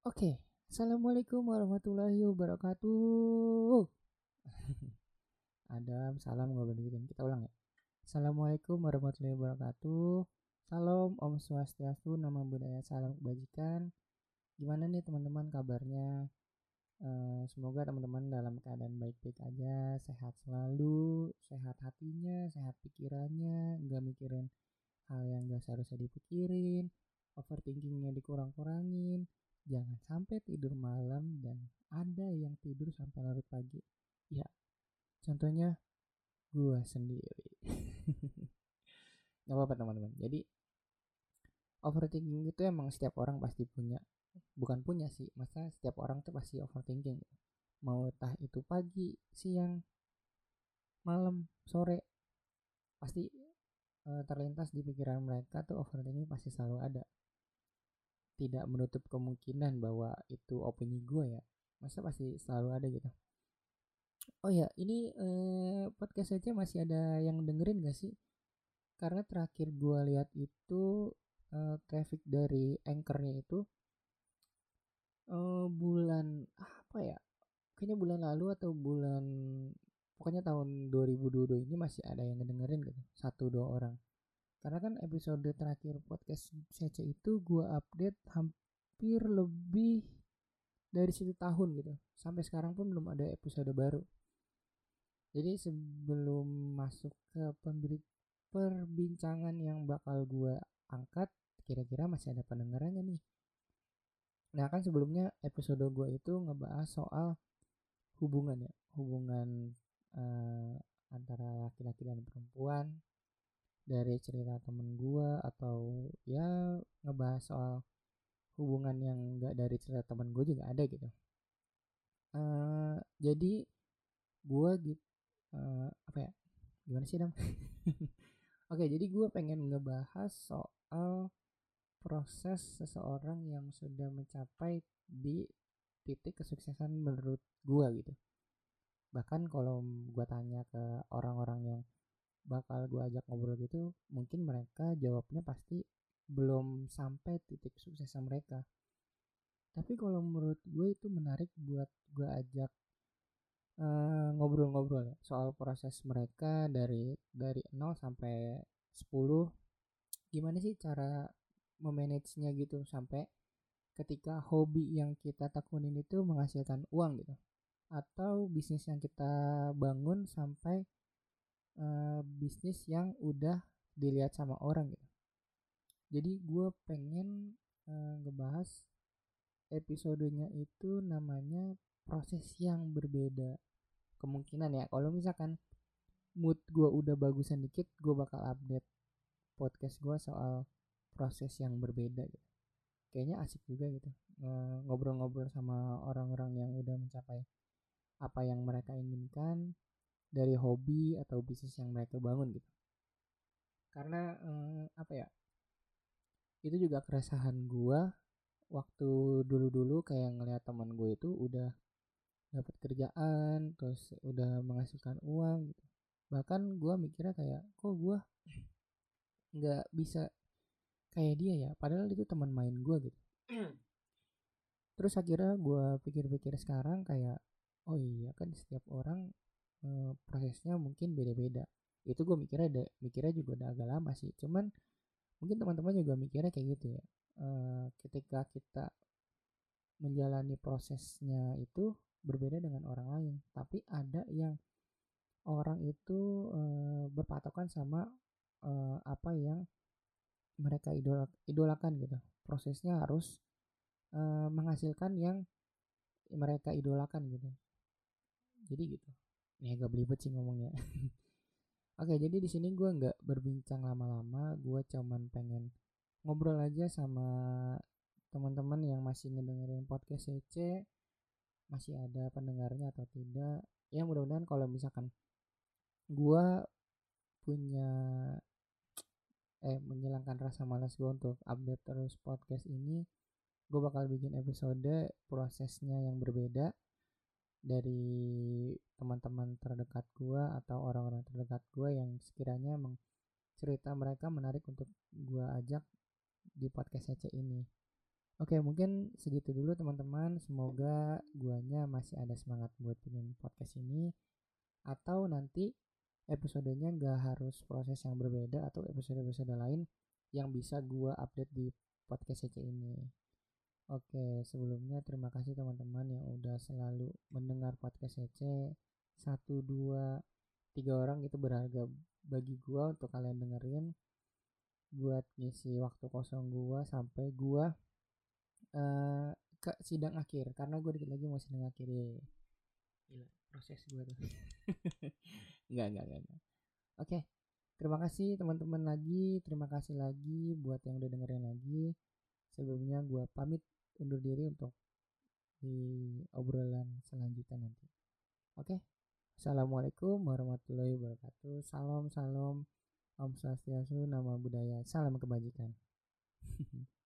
Oke, assalamualaikum warahmatullahi wabarakatuh. Adam, salam nggak begitu. Kita ulang ya. Assalamualaikum warahmatullahi wabarakatuh. Salam Om Swastiastu, nama budaya salam kebajikan. Gimana nih teman-teman kabarnya? Uh, semoga teman-teman dalam keadaan baik-baik aja, sehat selalu, sehat hatinya, sehat pikirannya, nggak mikirin hal yang gak seharusnya dipikirin, overthinkingnya dikurang-kurangin, jangan sampai tidur malam dan ada yang tidur sampai larut pagi. Ya, contohnya gua sendiri. Gak apa-apa teman-teman. Jadi overthinking itu emang setiap orang pasti punya bukan punya sih masa setiap orang tuh pasti overthinking mau tah itu pagi siang malam sore pasti uh, terlintas di pikiran mereka tuh overthinking pasti selalu ada tidak menutup kemungkinan bahwa itu opini gue ya. Masa pasti selalu ada gitu? Oh ya ini eh, podcast aja masih ada yang dengerin gak sih? Karena terakhir gue lihat itu uh, traffic dari anchornya itu uh, bulan apa ya? Kayaknya bulan lalu atau bulan pokoknya tahun 2022 ini masih ada yang ngedengerin gitu satu dua orang karena kan episode terakhir podcast CC itu gue update hampir lebih dari satu tahun gitu. Sampai sekarang pun belum ada episode baru. Jadi sebelum masuk ke perbincangan yang bakal gue angkat kira-kira masih ada pendengarannya nih. Nah kan sebelumnya episode gue itu ngebahas soal hubungan ya. Hubungan uh, antara laki-laki dan perempuan dari cerita temen gue atau ya ngebahas soal hubungan yang gak dari cerita temen gue juga ada gitu. Uh, jadi gue gitu uh, apa ya gimana sih dam? Oke jadi gue pengen ngebahas soal proses seseorang yang sudah mencapai di titik kesuksesan menurut gua gitu. Bahkan kalau gua tanya ke orang-orang yang bakal gua ajak ngobrol gitu mungkin mereka jawabnya pasti belum sampai titik suksesnya mereka. Tapi kalau menurut gue itu menarik buat gue ajak ngobrol ngobrol-ngobrol ya soal proses mereka dari dari 0 sampai 10 gimana sih cara memanagenya gitu sampai ketika hobi yang kita tekunin itu menghasilkan uang gitu? Atau bisnis yang kita bangun sampai uh, bisnis yang udah dilihat sama orang gitu. Jadi gue pengen uh, ngebahas episodenya itu namanya proses yang berbeda kemungkinan ya. Kalau misalkan mood gue udah bagusan dikit gue bakal update podcast gue soal proses yang berbeda gitu. Kayaknya asik juga gitu. Ngobrol-ngobrol sama orang-orang yang udah mencapai apa yang mereka inginkan dari hobi atau bisnis yang mereka bangun gitu. Karena eh, apa ya itu juga keresahan gua waktu dulu-dulu kayak ngeliat teman gue itu udah dapat kerjaan terus udah menghasilkan uang gitu. Bahkan gua mikirnya kayak kok gua nggak bisa kayak dia ya? Padahal itu teman main gue gitu. Terus akhirnya gue pikir-pikir sekarang kayak oh iya kan setiap orang e, prosesnya mungkin beda-beda. Itu gue mikirnya ada mikirnya juga udah agak lama sih. Cuman mungkin teman-teman juga mikirnya kayak gitu ya. E, ketika kita menjalani prosesnya itu berbeda dengan orang lain. Tapi ada yang orang itu e, berpatokan sama e, apa yang mereka idol idolakan gitu. Prosesnya harus uh, menghasilkan yang mereka idolakan gitu. Jadi gitu ini agak belibet sih ngomongnya. Oke jadi di sini gue nggak berbincang lama-lama. Gue cuman pengen ngobrol aja sama teman-teman yang masih ngedengerin podcast CC masih ada pendengarnya atau tidak. Ya mudah-mudahan kalau misalkan gue punya eh menghilangkan rasa malas gue untuk update terus podcast ini gue bakal bikin episode prosesnya yang berbeda dari teman-teman terdekat gue atau orang-orang terdekat gue yang sekiranya emang cerita mereka menarik untuk gue ajak di podcast CC ini Oke, mungkin segitu dulu teman-teman. Semoga guanya masih ada semangat buat bikin podcast ini. Atau nanti episodenya gak harus proses yang berbeda atau episode-episode lain yang bisa gua update di podcast CC ini. Oke, sebelumnya terima kasih teman-teman yang udah selalu mendengar podcast CC. Satu, dua, tiga orang itu berharga bagi gua untuk kalian dengerin. Buat ngisi waktu kosong gua sampai gua uh, ke sidang akhir karena gue dikit lagi mau sidang akhir. Ya gila proses gue tuh. Nggak nggak nggak, nggak. oke terima kasih teman-teman lagi. Terima kasih lagi buat yang udah dengerin lagi. Sebelumnya gue pamit undur diri untuk di obrolan selanjutnya nanti. Oke assalamualaikum warahmatullahi wabarakatuh. Salam salam om swastiastu nama budaya salam kebajikan